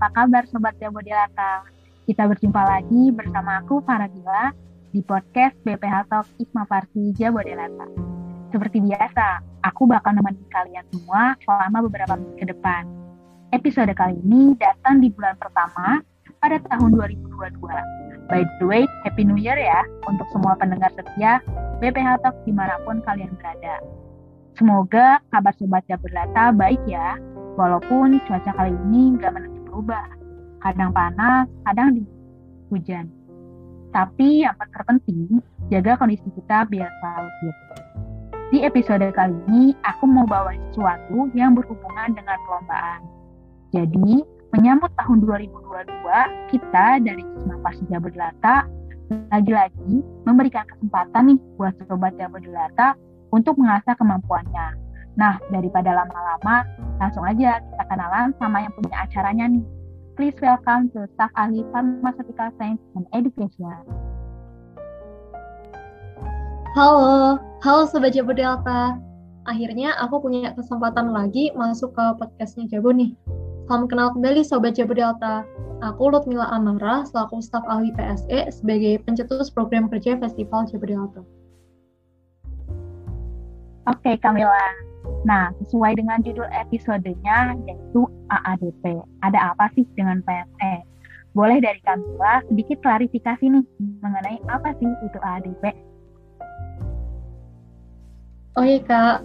Apa kabar Sobat Jabodelata? Kita berjumpa lagi bersama aku Farabila di podcast BPH Talk Isma Farsi Jabodelata. Seperti biasa, aku bakal nemenin kalian semua selama beberapa menit ke depan. Episode kali ini datang di bulan pertama pada tahun 2022. By the way, Happy New Year ya untuk semua pendengar setia BPH Talk di mana pun kalian berada. Semoga kabar Sobat Jabodelata baik ya, walaupun cuaca kali ini nggak menentu berubah. Kadang panas, kadang di hujan. Tapi yang terpenting, jaga kondisi kita biar selalu fit. Di episode kali ini, aku mau bawa sesuatu yang berhubungan dengan perlombaan. Jadi, menyambut tahun 2022, kita dari Cisma Pasti Jabodelata lagi-lagi memberikan kesempatan nih buat Sobat Jabodelata untuk mengasah kemampuannya. Nah, daripada lama-lama, langsung aja kita kenalan sama yang punya acaranya nih. Please welcome to Staff Ahli Pharmaceutical Science and Education. Halo, halo Sobat Jabo Delta. Akhirnya aku punya kesempatan lagi masuk ke podcastnya Jabo nih. Salam kenal kembali Sobat Jabo Delta. Aku Lutmila Amara, selaku staf ahli PSE sebagai pencetus program kerja Festival Jabo Delta. Oke, Kamila. Nah, sesuai dengan judul episodenya yaitu AADP. Ada apa sih dengan PSE? Boleh dari Kamila sedikit klarifikasi nih mengenai apa sih itu AADP? Oh iya kak,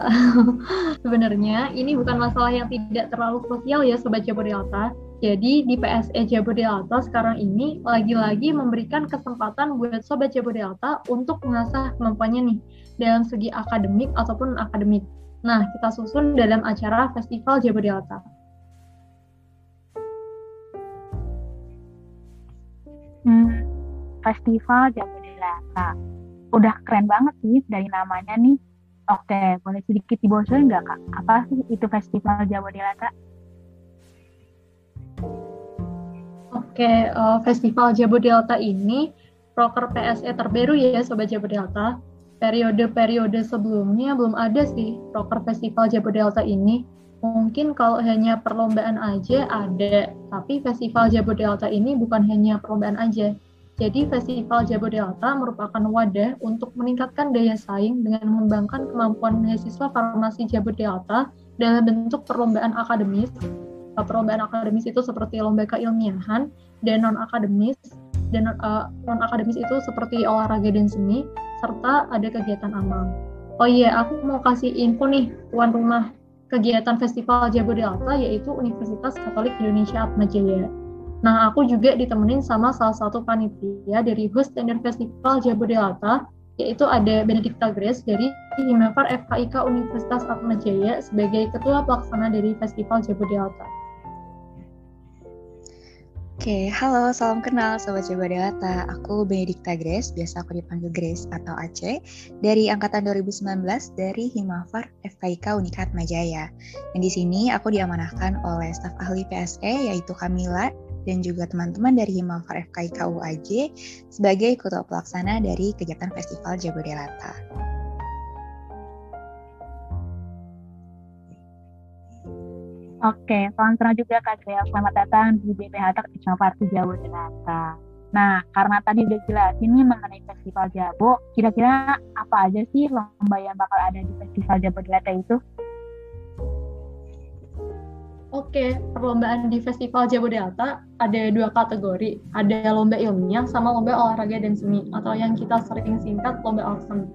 sebenarnya ini bukan masalah yang tidak terlalu krusial ya Sobat Jabodelta. Jadi di PSE Jabodelta sekarang ini lagi-lagi memberikan kesempatan buat Sobat Jabodelta untuk mengasah kemampuannya nih dalam segi akademik ataupun akademik. Nah, kita susun dalam acara Festival Jabodelta. Hmm, Festival Jabodelta. Udah keren banget sih dari namanya nih Oke, boleh sedikit dibocorin nggak kak? Apa sih itu Festival Jawa Delta? Oke, uh, Festival Jawa Delta ini proker PSE terbaru ya Sobat Jawa Delta. Periode-periode sebelumnya belum ada sih proker Festival Jawa Delta ini. Mungkin kalau hanya perlombaan aja ada, tapi Festival Jawa Delta ini bukan hanya perlombaan aja, jadi Festival Jabodelta merupakan wadah untuk meningkatkan daya saing dengan mengembangkan kemampuan mahasiswa farmasi Jabodelta dalam bentuk perlombaan akademis. Perlombaan akademis itu seperti lomba keilmiahan dan non akademis dan uh, eh, non akademis itu seperti olahraga dan seni serta ada kegiatan amal. Oh iya, aku mau kasih info nih tuan rumah kegiatan Festival Jabodelta yaitu Universitas Katolik Indonesia Atmajaya. Nah, aku juga ditemenin sama salah satu panitia dari host Standard Festival Jabodelata, yaitu ada Benedicta Grace dari Himafar FKIK Universitas Atmajaya sebagai ketua pelaksana dari Festival Jabodelata. Oke, halo, salam kenal Sobat Coba Delta. Aku Benedicta Grace, biasa aku dipanggil Grace atau Aceh, dari Angkatan 2019 dari Himafar FKIK Unikat Majaya. Dan di sini aku diamanahkan oleh staf ahli PSE, yaitu Kamila dan juga teman-teman dari Himafar FKI KUAJ sebagai ketua pelaksana dari kegiatan Festival Jabodelata. Oke, salam kenal juga Kak Grea. Selamat datang di BPH Tak Himafar Jabodelata. Nah, karena tadi udah jelas ini mengenai Festival Jabo, kira-kira apa aja sih lomba yang bakal ada di Festival Jabodelata itu? Oke, perlombaan di Festival Jabodelta ada dua kategori. Ada lomba ilmiah sama lomba olahraga dan seni atau yang kita sering singkat lomba alsem.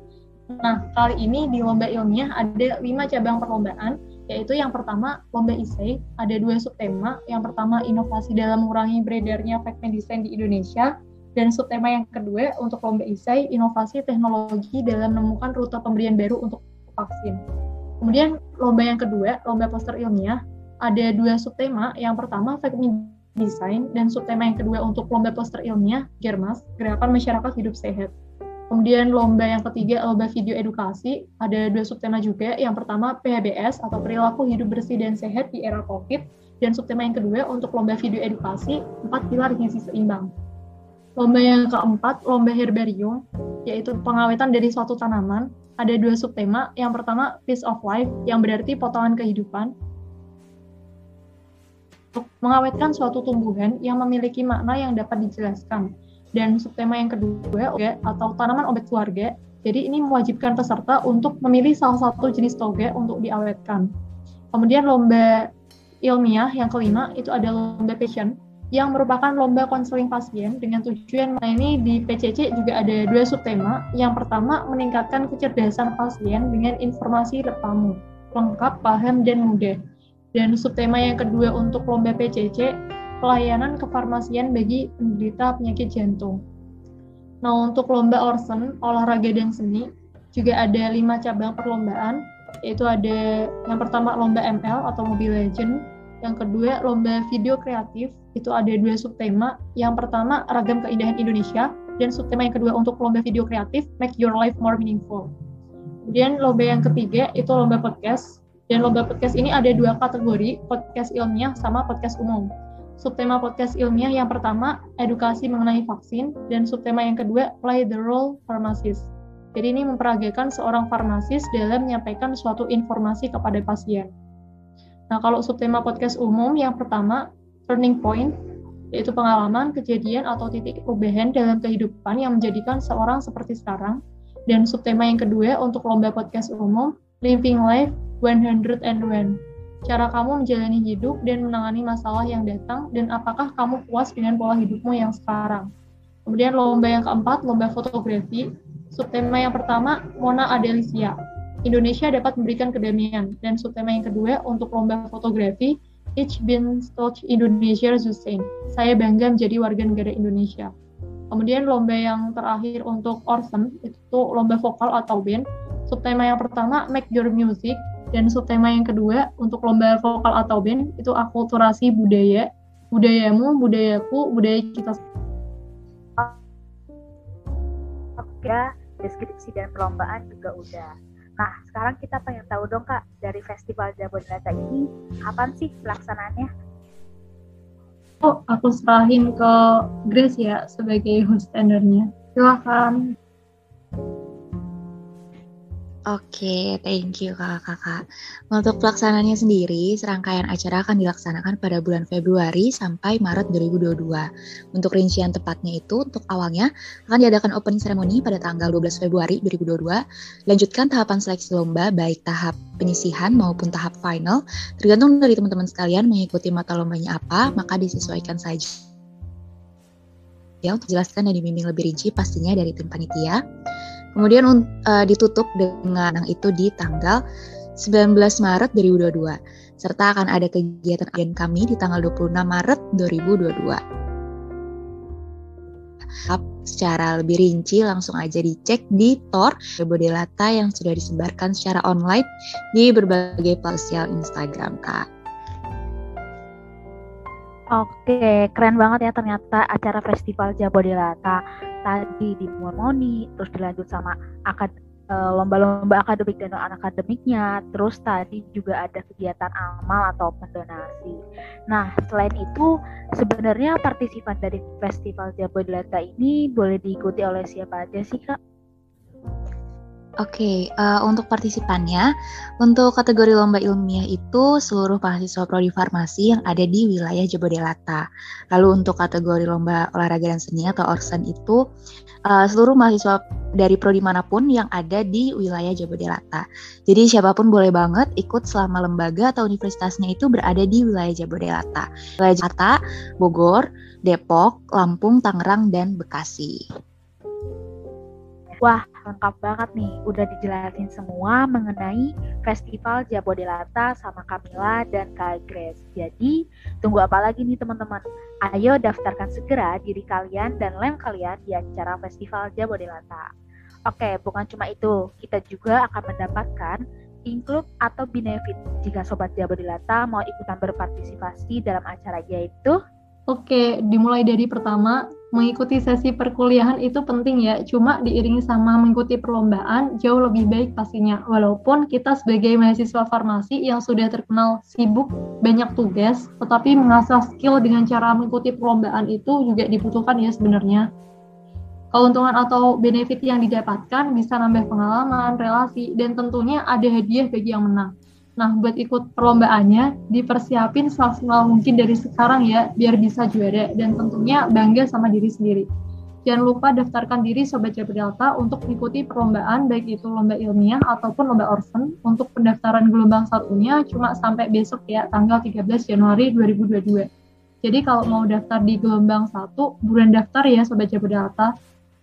Nah, kali ini di lomba ilmiah ada lima cabang perlombaan, yaitu yang pertama lomba isei, ada dua subtema. Yang pertama inovasi dalam mengurangi beredarnya fake medicine di Indonesia, dan subtema yang kedua untuk lomba isei, inovasi teknologi dalam menemukan rute pemberian baru untuk vaksin. Kemudian lomba yang kedua, lomba poster ilmiah, ada dua subtema. Yang pertama fake design dan subtema yang kedua untuk lomba poster ilmiah Germas, Gerakan Masyarakat Hidup Sehat. Kemudian lomba yang ketiga lomba video edukasi, ada dua subtema juga. Yang pertama PHBS atau perilaku hidup bersih dan sehat di era Covid dan subtema yang kedua untuk lomba video edukasi empat pilar gizi seimbang. Lomba yang keempat, lomba herbarium, yaitu pengawetan dari suatu tanaman. Ada dua subtema. Yang pertama, piece of life, yang berarti potongan kehidupan. untuk mengawetkan suatu tumbuhan yang memiliki makna yang dapat dijelaskan. Dan subtema yang kedua, oke, atau tanaman obat keluarga. Jadi ini mewajibkan peserta untuk memilih salah satu jenis toge untuk diawetkan. Kemudian lomba ilmiah yang kelima itu ada lomba passion yang merupakan lomba konseling pasien dengan tujuan nah ini di PCC juga ada dua subtema. Yang pertama meningkatkan kecerdasan pasien dengan informasi lengkap, lengkap, paham, dan mudah. Dan subtema yang kedua untuk lomba PCC pelayanan kefarmasian bagi penderita penyakit jantung. Nah untuk lomba Orson olahraga dan seni juga ada lima cabang perlombaan yaitu ada yang pertama lomba ML atau Mobile Legend, yang kedua lomba video kreatif itu ada dua subtema. Yang pertama, ragam keindahan Indonesia, dan subtema yang kedua untuk lomba video kreatif, make your life more meaningful. Kemudian lomba yang ketiga itu lomba podcast, dan lomba podcast ini ada dua kategori, podcast ilmiah sama podcast umum. Subtema podcast ilmiah yang pertama, edukasi mengenai vaksin, dan subtema yang kedua, play the role pharmacist. Jadi ini memperagakan seorang farmasis dalam menyampaikan suatu informasi kepada pasien. Nah, kalau subtema podcast umum yang pertama turning point, yaitu pengalaman, kejadian, atau titik perubahan dalam kehidupan yang menjadikan seorang seperti sekarang. Dan subtema yang kedua untuk lomba podcast umum, Living Life 101. Cara kamu menjalani hidup dan menangani masalah yang datang, dan apakah kamu puas dengan pola hidupmu yang sekarang. Kemudian lomba yang keempat, lomba fotografi. Subtema yang pertama, Mona Adelisia. Indonesia dapat memberikan kedamaian. Dan subtema yang kedua untuk lomba fotografi, Ich bin stolz Indonesia Zusein. Saya bangga menjadi warga negara Indonesia. Kemudian lomba yang terakhir untuk Orson itu lomba vokal atau band. Subtema yang pertama Make Your Music dan subtema yang kedua untuk lomba vokal atau band itu akulturasi budaya, budayamu, budayaku, budaya kita. Oke, deskripsi dan perlombaan juga udah. Nah, sekarang kita pengen tahu dong Kak, dari Festival Jabodetabek ini, kapan sih pelaksanaannya? Oh, aku serahin ke Grace ya sebagai host tendernya. Silahkan. Oke, thank you kakak-kakak. Untuk pelaksanaannya sendiri, serangkaian acara akan dilaksanakan pada bulan Februari sampai Maret 2022. Untuk rincian tepatnya itu, untuk awalnya akan diadakan open ceremony pada tanggal 12 Februari 2022, lanjutkan tahapan seleksi lomba baik tahap penyisihan maupun tahap final, tergantung dari teman-teman sekalian mengikuti mata lombanya apa, maka disesuaikan saja. Ya, untuk jelaskan dan dibimbing lebih rinci pastinya dari tim panitia. Kemudian uh, ditutup dengan itu di tanggal 19 Maret 2022 serta akan ada kegiatan agen kami di tanggal 26 Maret 2022. Secara lebih rinci langsung aja dicek di Tor Bodelata yang sudah disebarkan secara online di berbagai sosial Instagram Kak. Oke, keren banget ya ternyata acara Festival Jabodelata tadi di Mormoni, terus dilanjut sama akad eh, lomba-lomba akademik dan non akademiknya, terus tadi juga ada kegiatan amal atau pendonasi. Nah, selain itu sebenarnya partisipan dari Festival Jabodelata ini boleh diikuti oleh siapa aja sih, Kak? Oke, okay, uh, eh, untuk partisipannya, untuk kategori lomba ilmiah itu seluruh mahasiswa prodi farmasi yang ada di wilayah Jabodelata. Lalu untuk kategori lomba olahraga dan seni atau orsan itu uh, seluruh mahasiswa dari prodi mana pun yang ada di wilayah Jabodelata. Jadi siapa pun boleh banget ikut selama lembaga atau universitasnya itu berada di wilayah Jabodelata. Wilayah Jakarta, Bogor, Depok, Lampung, Tangerang, dan Bekasi. Wah, lengkap banget nih. Udah dijelasin semua mengenai Festival Jabodelata sama Kamila dan Kak Grace. Jadi, tunggu apa lagi nih teman-teman? Ayo daftarkan segera diri kalian dan lem kalian di acara Festival Jabodelata. Oke, bukan cuma itu. Kita juga akan mendapatkan include atau benefit jika Sobat Jabodelata mau ikutan berpartisipasi dalam acara yaitu Oke, dimulai dari pertama, mengikuti sesi perkuliahan itu penting ya, cuma diiringi sama mengikuti perlombaan jauh lebih baik pastinya. Walaupun kita sebagai mahasiswa farmasi yang sudah terkenal sibuk banyak tugas, tetapi mengasah skill dengan cara mengikuti perlombaan itu juga dibutuhkan ya sebenarnya. Keuntungan atau benefit yang didapatkan bisa nambah pengalaman, relasi, dan tentunya ada hadiah bagi yang menang. Nah, buat ikut perlombaannya, dipersiapin semaksimal mungkin dari sekarang ya, biar bisa juara dan tentunya bangga sama diri sendiri. Jangan lupa daftarkan diri Sobat Jabar Delta untuk mengikuti perlombaan, baik itu lomba ilmiah ataupun lomba orphan. Untuk pendaftaran gelombang satunya cuma sampai besok ya, tanggal 13 Januari 2022. Jadi kalau mau daftar di gelombang satu, buruan daftar ya Sobat Jabar Delta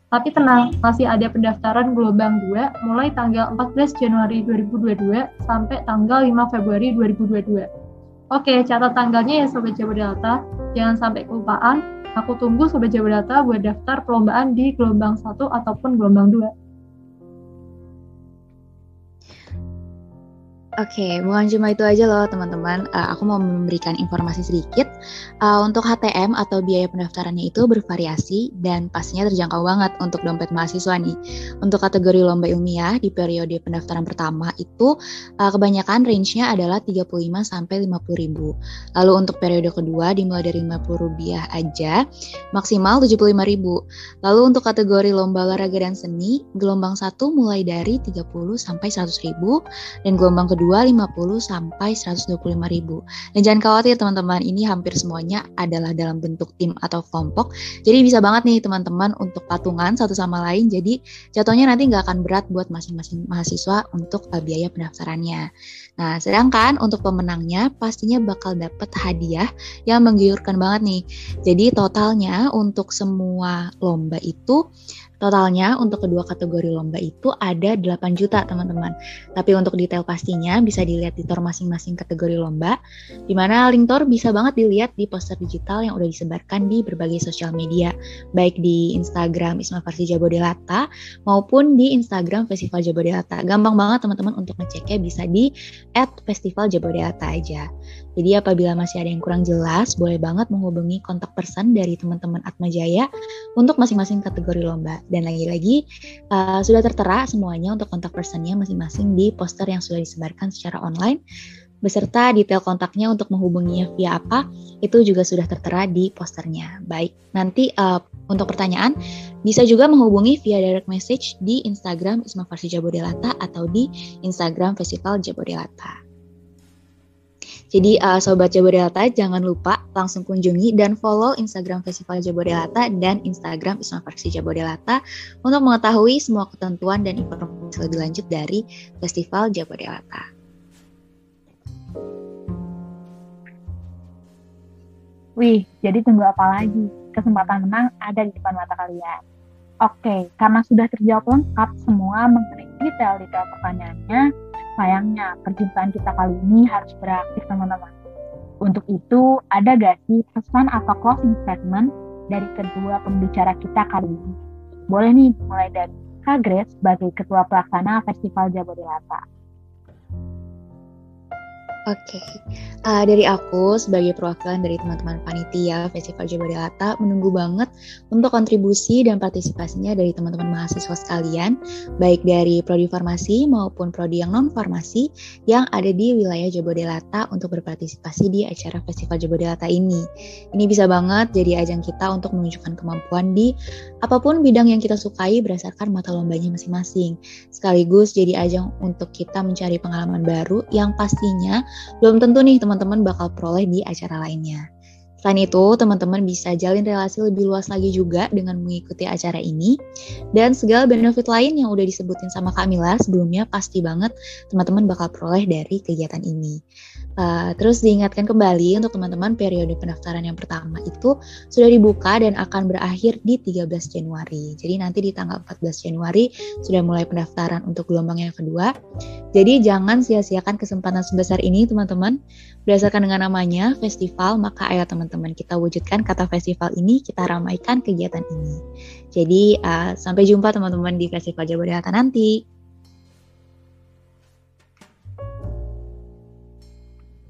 tapi tenang, masih ada pendaftaran gelombang 2 mulai tanggal 14 Januari 2022 sampai tanggal 5 Februari 2022. Oke, catat tanggalnya ya Sobat Delta. Jangan sampai kelupaan. Aku tunggu Sobat Delta buat daftar perlombaan di gelombang 1 ataupun gelombang 2. Oke, okay, bukan cuma itu aja loh teman-teman. Uh, aku mau memberikan informasi sedikit. Uh, untuk HTM atau biaya pendaftarannya itu bervariasi dan pastinya terjangkau banget untuk dompet mahasiswa nih. Untuk kategori lomba ilmiah di periode pendaftaran pertama itu uh, kebanyakan range-nya adalah 35 sampai 50 ribu. Lalu untuk periode kedua dimulai dari 50 rupiah aja, maksimal 75 ribu. Lalu untuk kategori lomba olahraga dan seni, gelombang satu mulai dari 30 sampai 100 ribu dan gelombang kedua 50 sampai 125 ribu. Dan jangan khawatir teman-teman, ini hampir semuanya adalah dalam bentuk tim atau kelompok. Jadi bisa banget nih teman-teman untuk patungan satu sama lain. Jadi jatuhnya nanti nggak akan berat buat masing-masing mahasiswa untuk uh, biaya pendaftarannya. Nah, sedangkan untuk pemenangnya pastinya bakal dapat hadiah yang menggiurkan banget nih. Jadi totalnya untuk semua lomba itu Totalnya untuk kedua kategori lomba itu ada 8 juta teman-teman. Tapi untuk detail pastinya bisa dilihat di tor masing-masing kategori lomba, di mana link tor bisa banget dilihat di poster digital yang udah disebarkan di berbagai sosial media, baik di Instagram Isma Farsi Jabodelata maupun di Instagram Festival Jabodelata. Gampang banget teman-teman untuk ngeceknya bisa di @festival Jabodelata aja. Jadi apabila masih ada yang kurang jelas, boleh banget menghubungi kontak person dari teman-teman Atma Jaya untuk masing-masing kategori lomba. Dan lagi-lagi uh, sudah tertera semuanya untuk kontak personnya masing-masing di poster yang sudah disebarkan secara online beserta detail kontaknya untuk menghubunginya via apa itu juga sudah tertera di posternya. Baik, nanti uh, untuk pertanyaan bisa juga menghubungi via direct message di Instagram Isma Farsi Jabodelata atau di Instagram Festival Jabodelata. Jadi uh, Sobat Jabodelata jangan lupa langsung kunjungi dan follow Instagram Festival Jabodelata dan Instagram Isma Versi Jabodelata untuk mengetahui semua ketentuan dan informasi lebih lanjut dari Festival Jabodelata. Wih, jadi tunggu apa lagi? Kesempatan menang ada di depan mata kalian. Oke, karena sudah terjawab lengkap semua mengenai detail-detail pertanyaannya, sayangnya perjumpaan kita kali ini harus berakhir teman-teman. Untuk itu, ada gak sih pesan atau closing statement dari kedua pembicara kita kali ini? Boleh nih, mulai dari Kak Grace sebagai Ketua Pelaksana Festival Jabodelata. Oke, okay. uh, dari aku sebagai perwakilan dari teman-teman panitia Festival Jawa Delata menunggu banget untuk kontribusi dan partisipasinya dari teman-teman mahasiswa sekalian, baik dari prodi farmasi maupun prodi yang non farmasi yang ada di wilayah Jawa Delata untuk berpartisipasi di acara Festival Jawa Delata ini. Ini bisa banget jadi ajang kita untuk menunjukkan kemampuan di apa pun bidang yang kita sukai berdasarkan mata lombanya masing-masing. Sekaligus jadi ajang untuk kita mencari pengalaman baru yang pastinya belum tentu nih teman-teman bakal peroleh di acara lainnya. Selain itu, teman-teman bisa jalin relasi lebih luas lagi juga dengan mengikuti acara ini. Dan segala benefit lain yang udah disebutin sama Kak Mila sebelumnya pasti banget teman-teman bakal peroleh dari kegiatan ini. Uh, terus diingatkan kembali untuk teman-teman periode pendaftaran yang pertama itu sudah dibuka dan akan berakhir di 13 Januari. Jadi nanti di tanggal 14 Januari sudah mulai pendaftaran untuk gelombang yang kedua. Jadi jangan sia-siakan kesempatan sebesar ini teman-teman. Berdasarkan dengan namanya festival, maka ayo teman-teman kita wujudkan kata festival ini, kita ramaikan kegiatan ini. Jadi uh, sampai jumpa teman-teman di Festival Delta nanti.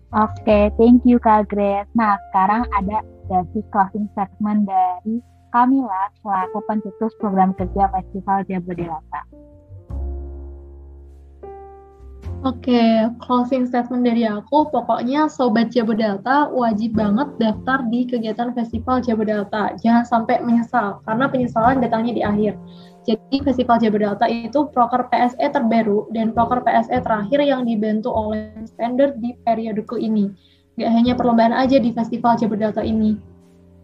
Oke, okay, thank you Kak Grace. Nah, sekarang ada dari closing statement dari Kamila selaku pencetus program kerja Festival Jabodelata. Oke, closing statement dari aku, pokoknya Sobat Jabodelta wajib banget daftar di kegiatan Festival Jabodelta. Jangan sampai menyesal, karena penyesalan datangnya di akhir. Jadi Festival Jabodelta itu proker PSE terbaru dan proker PSE terakhir yang dibentuk oleh standar di periodeku ini. Gak hanya perlombaan aja di Festival Jabodelta ini,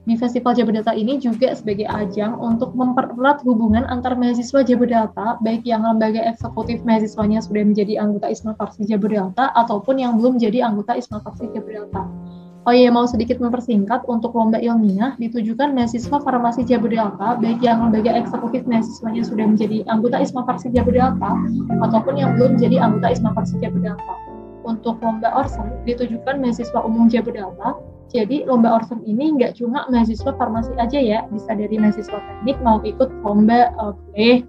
di Festival Jabodelta ini juga sebagai ajang untuk mempererat hubungan antar mahasiswa Jabodelta, baik yang lembaga eksekutif mahasiswanya sudah menjadi anggota ISMA Farsi Jabodelta ataupun yang belum menjadi anggota ISMA Farsi Jabodelta. Oh iya, mau sedikit mempersingkat, untuk lomba ilmiah ditujukan mahasiswa farmasi Jabodelta, baik yang lembaga eksekutif mahasiswanya sudah menjadi anggota ISMA Farsi Jabodelta, ataupun yang belum menjadi anggota ISMA Farsi Jabodelta. Untuk lomba orsen ditujukan mahasiswa umum Jabodelta, jadi lomba Orson ini nggak cuma mahasiswa farmasi aja ya, bisa dari mahasiswa teknik mau ikut lomba uh, boleh,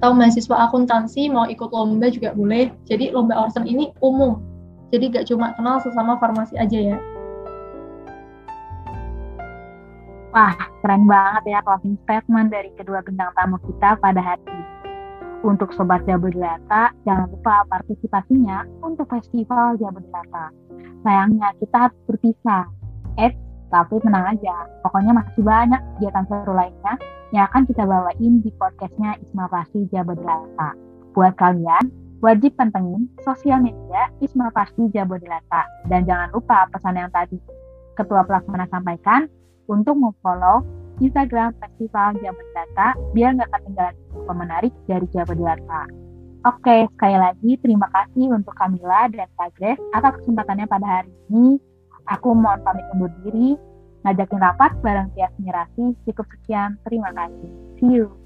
atau mahasiswa akuntansi mau ikut lomba juga boleh. Jadi lomba Orson ini umum, jadi nggak cuma kenal sesama farmasi aja ya. Wah, keren banget ya closing statement dari kedua bintang tamu kita pada hari ini. Untuk Sobat Jabodetabek, jangan lupa partisipasinya untuk Festival Jabodetabek sayangnya kita harus berpisah. Eh, tapi tenang aja, pokoknya masih banyak kegiatan seru lainnya yang akan kita bawain di podcastnya Isma Pasti Jabodelata. Buat kalian, wajib pantengin sosial media Isma Pasti Jabodelata. Dan jangan lupa pesan yang tadi Ketua Pelaksana sampaikan untuk follow Instagram Festival Jabodelata biar nggak ketinggalan info menarik dari Jabodelata. Oke, sekali lagi terima kasih untuk Kamila dan Kak atas kesempatannya pada hari ini. Aku mohon pamit undur diri, ngajakin rapat bareng Tias Mirasi. Cukup sekian, terima kasih. See you.